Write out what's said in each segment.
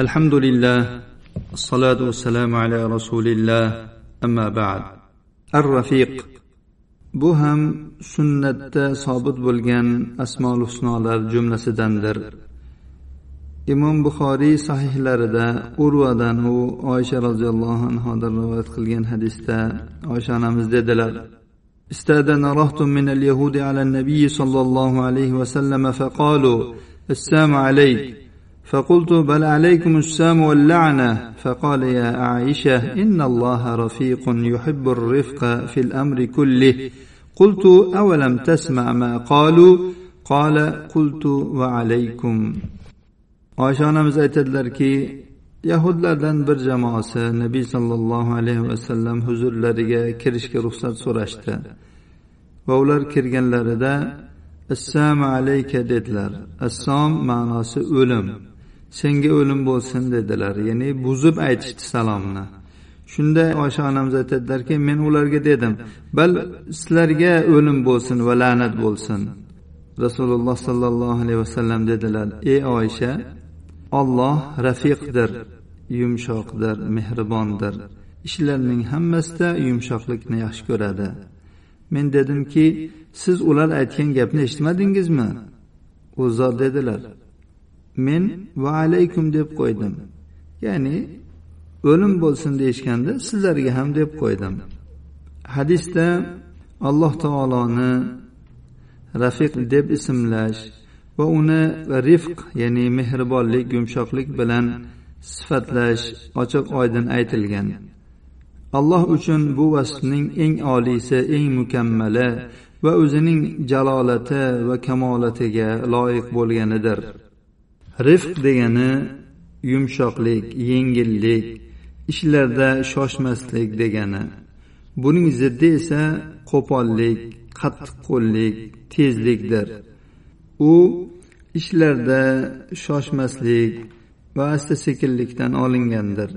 الحمد لله الصلاة والسلام على رسول الله أما بعد الرفيق bu ham sunnatda sobit bo'lgan asmol husnolar jumlasidandir imom buxoriy sahihlarida urvadan u oysha roziyallohu anhodan rivoyat qilgan hadisda oysha onamiz dedilar استأذن رهط من اليهود على النبي صلى الله عليه وسلم فقالوا السام عليك فقلت بل عليكم السام واللعنة فقال يا عائشة إن الله رفيق يحب الرفق في الأمر كله قلت أولم تسمع ما قالوا قال قلت وعليكم oysha onamiz aytadilarki yahudlardan bir jamoasi nabiy sollallohu alayhi vasallam huzurlariga kirishga ruxsat so'rashdi va ular kirganlarida assalomu alayka dedilar assom ma'nosi o'lim senga o'lim bo'lsin dedilar. Ya'ni buzib aytishdi salomni. Shunda oysha onamiz aytadilarki men ularga dedim bal sizlarga o'lim bo'lsin va la'nat bo'lsin. Rasululloh sollallohu alayhi vasallam dedilar ey oysha olloh rafiqdir yumshoqdir mehribondir. Ishlarning hammasida yumshoqlikni yaxshi ko'radi. Men dedimki siz ular aytgan gapni eshitmadingizmi? U zot dedilar men va alaykum deb qo'ydim. Ya'ni o'lim bo'lsin deyishganda sizlarga ham deb qo'ydim. Hadisda alloh taoloni rafiq deb ismlash va uni rifq ya'ni mehribonlik yumshoqlik bilan sifatlash ochiq oydin aytilgan. Alloh uchun bu vasfning eng oliysi eng mukammali va o'zining jalolati va kamolatiga loyiq bo'lganidir. Rifq degani yumshoqlik yengillik ishlarda shoshmaslik degani. Buning ziddi esa qo'pollik qattiqqo'llik tezlikdir. U ishlarda shoshmaslik va asta sekinlikdan olingandir.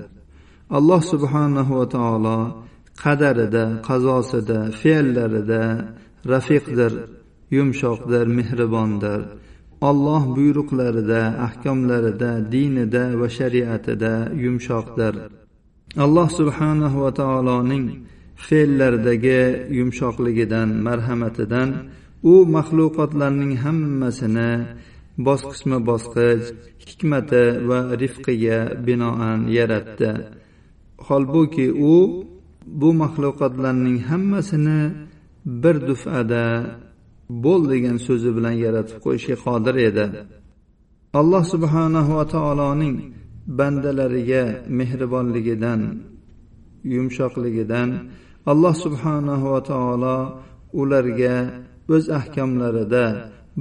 Alloh subhanahu va taolo qadarida qazosida fe'llarida rafiqdir yumshoqdir mehribondir. Olloh buyruqlarida ahkomlarida dinida va shariatida yumshoqdir. Alloh subhanahu va taoloning fe'llaridagi yumshoqligidan marhamatidan u maxluqotlarning hammasini bosqichma bosqich hikmati va rifqiga binoan yaratdi. Holbuki u bu maxluqotlarning hammasini bir dufada bo'l degan so'zi bilan yaratib qo'yishga qodir edi. Alloh subhanahu va taoloning bandalariga mehribonligidan yumshoqligidan alloh subhanahu va taolo ularga o'z ahkomlarida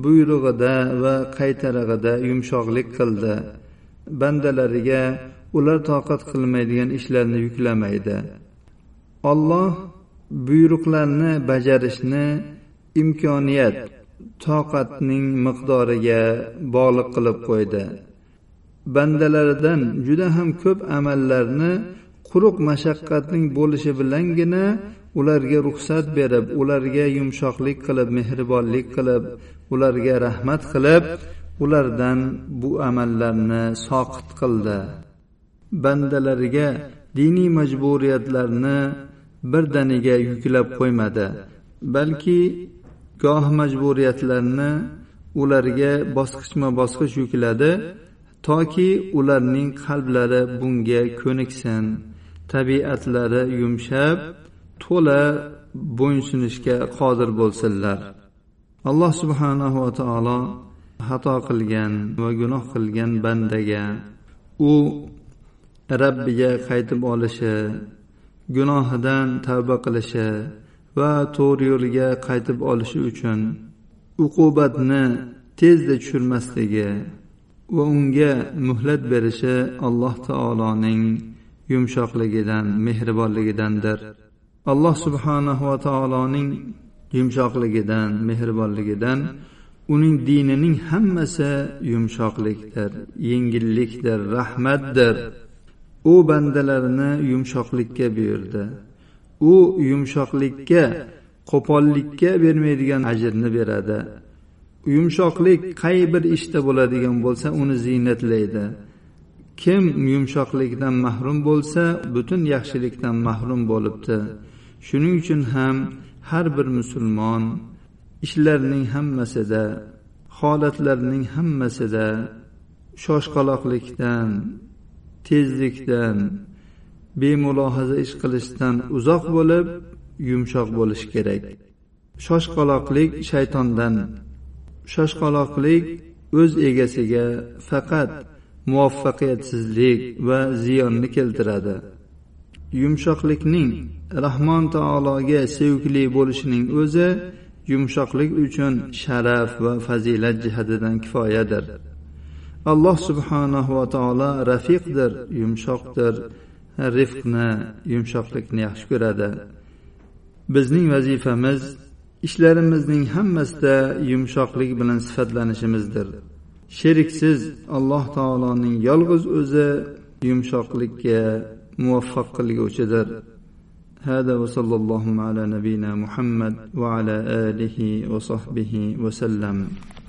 buyrug'ida va qaytarig'ida yumshoqlik qildi. Bandalariga ular toqat qilmaydigan ishlarni yuklamaydi. Olloh buyruqlarni bajarishni imkoniyat toqatning miqdoriga bog'liq qilib qo'ydi. Bandalaridan juda ham ko'p amallarni quruq mashaqqatning bo'lishi bilangina ularga ruxsat berib ularga yumshoqlik qilib mehribonlik qilib ularga rahmat qilib ulardan bu amallarni soqit qildi. Bandalariga diniy majburiyatlarni birdaniga yuklab qo'ymadi balki goh majburiyatlarni ularga bosqichma bosqich yukladi toki ularning qalblari bunga ko'niksin. Tabiatlari yumshab to'la bo'ysunishga qodir bo'lsinlar. Alloh subhanahu va taolo xato qilgan va gunoh qilgan bandaga u rabbiga qaytib olishi gunohidan tavba qilishi va to'g'ri yo'liga qaytib olishi uchun uqubatni tezda tushirmasligi va unga muhlat berishi alloh taoloning yumshoqligidan mehribonligidandir. Alloh subhanahu va taoloning yumshoqligidan mehribonligidan uning dinining hammasi yumshoqlikdir yengillikdir rahmatdir. U bandalarini yumshoqlikka buyurdi. U yumshoqlikka qo'pollikka bermaydigan ajrni beradi. Yumshoqlik qay bir ishda bo'ladigan bo'lsa uni ziynatlaydi. Kim yumshoqlikdan mahrum bo'lsa butun yaxshilikdan mahrum bo'libdi. Shuning uchun ham har bir musulmon ishlarning hammasida holatlarning hammasida shoshqaloqlikdan tezlikdan bemulohaza ish qilishdan uzoq bo'lib yumshoq bo'lish kerak. Shoshqaloqlik shaytondan. Shoshqaloqlik o'z egasiga faqat muvaffaqiyatsizlik va ziyonni keltiradi. Yumshoqlikning rahmon taologa sevgili bo'lishining o'zi yumshoqlik uchun sharaf va fazilat jihatidan kifoyadir. Alloh subhanahu va taolo rafiqdir yumshoqdir. rifqni yumshoqlikni yaxshi ko'radi bizning vazifamiz ishlarimizning hammasida yumshoqlik bilan sifatlanishimizdir sheriksiz alloh taoloning yolg'iz o'zi yumshoqlikka muvaffaq qilguvchidir هذا وصلى الله على نبينا محمد وعلى اله وصحبه وسلم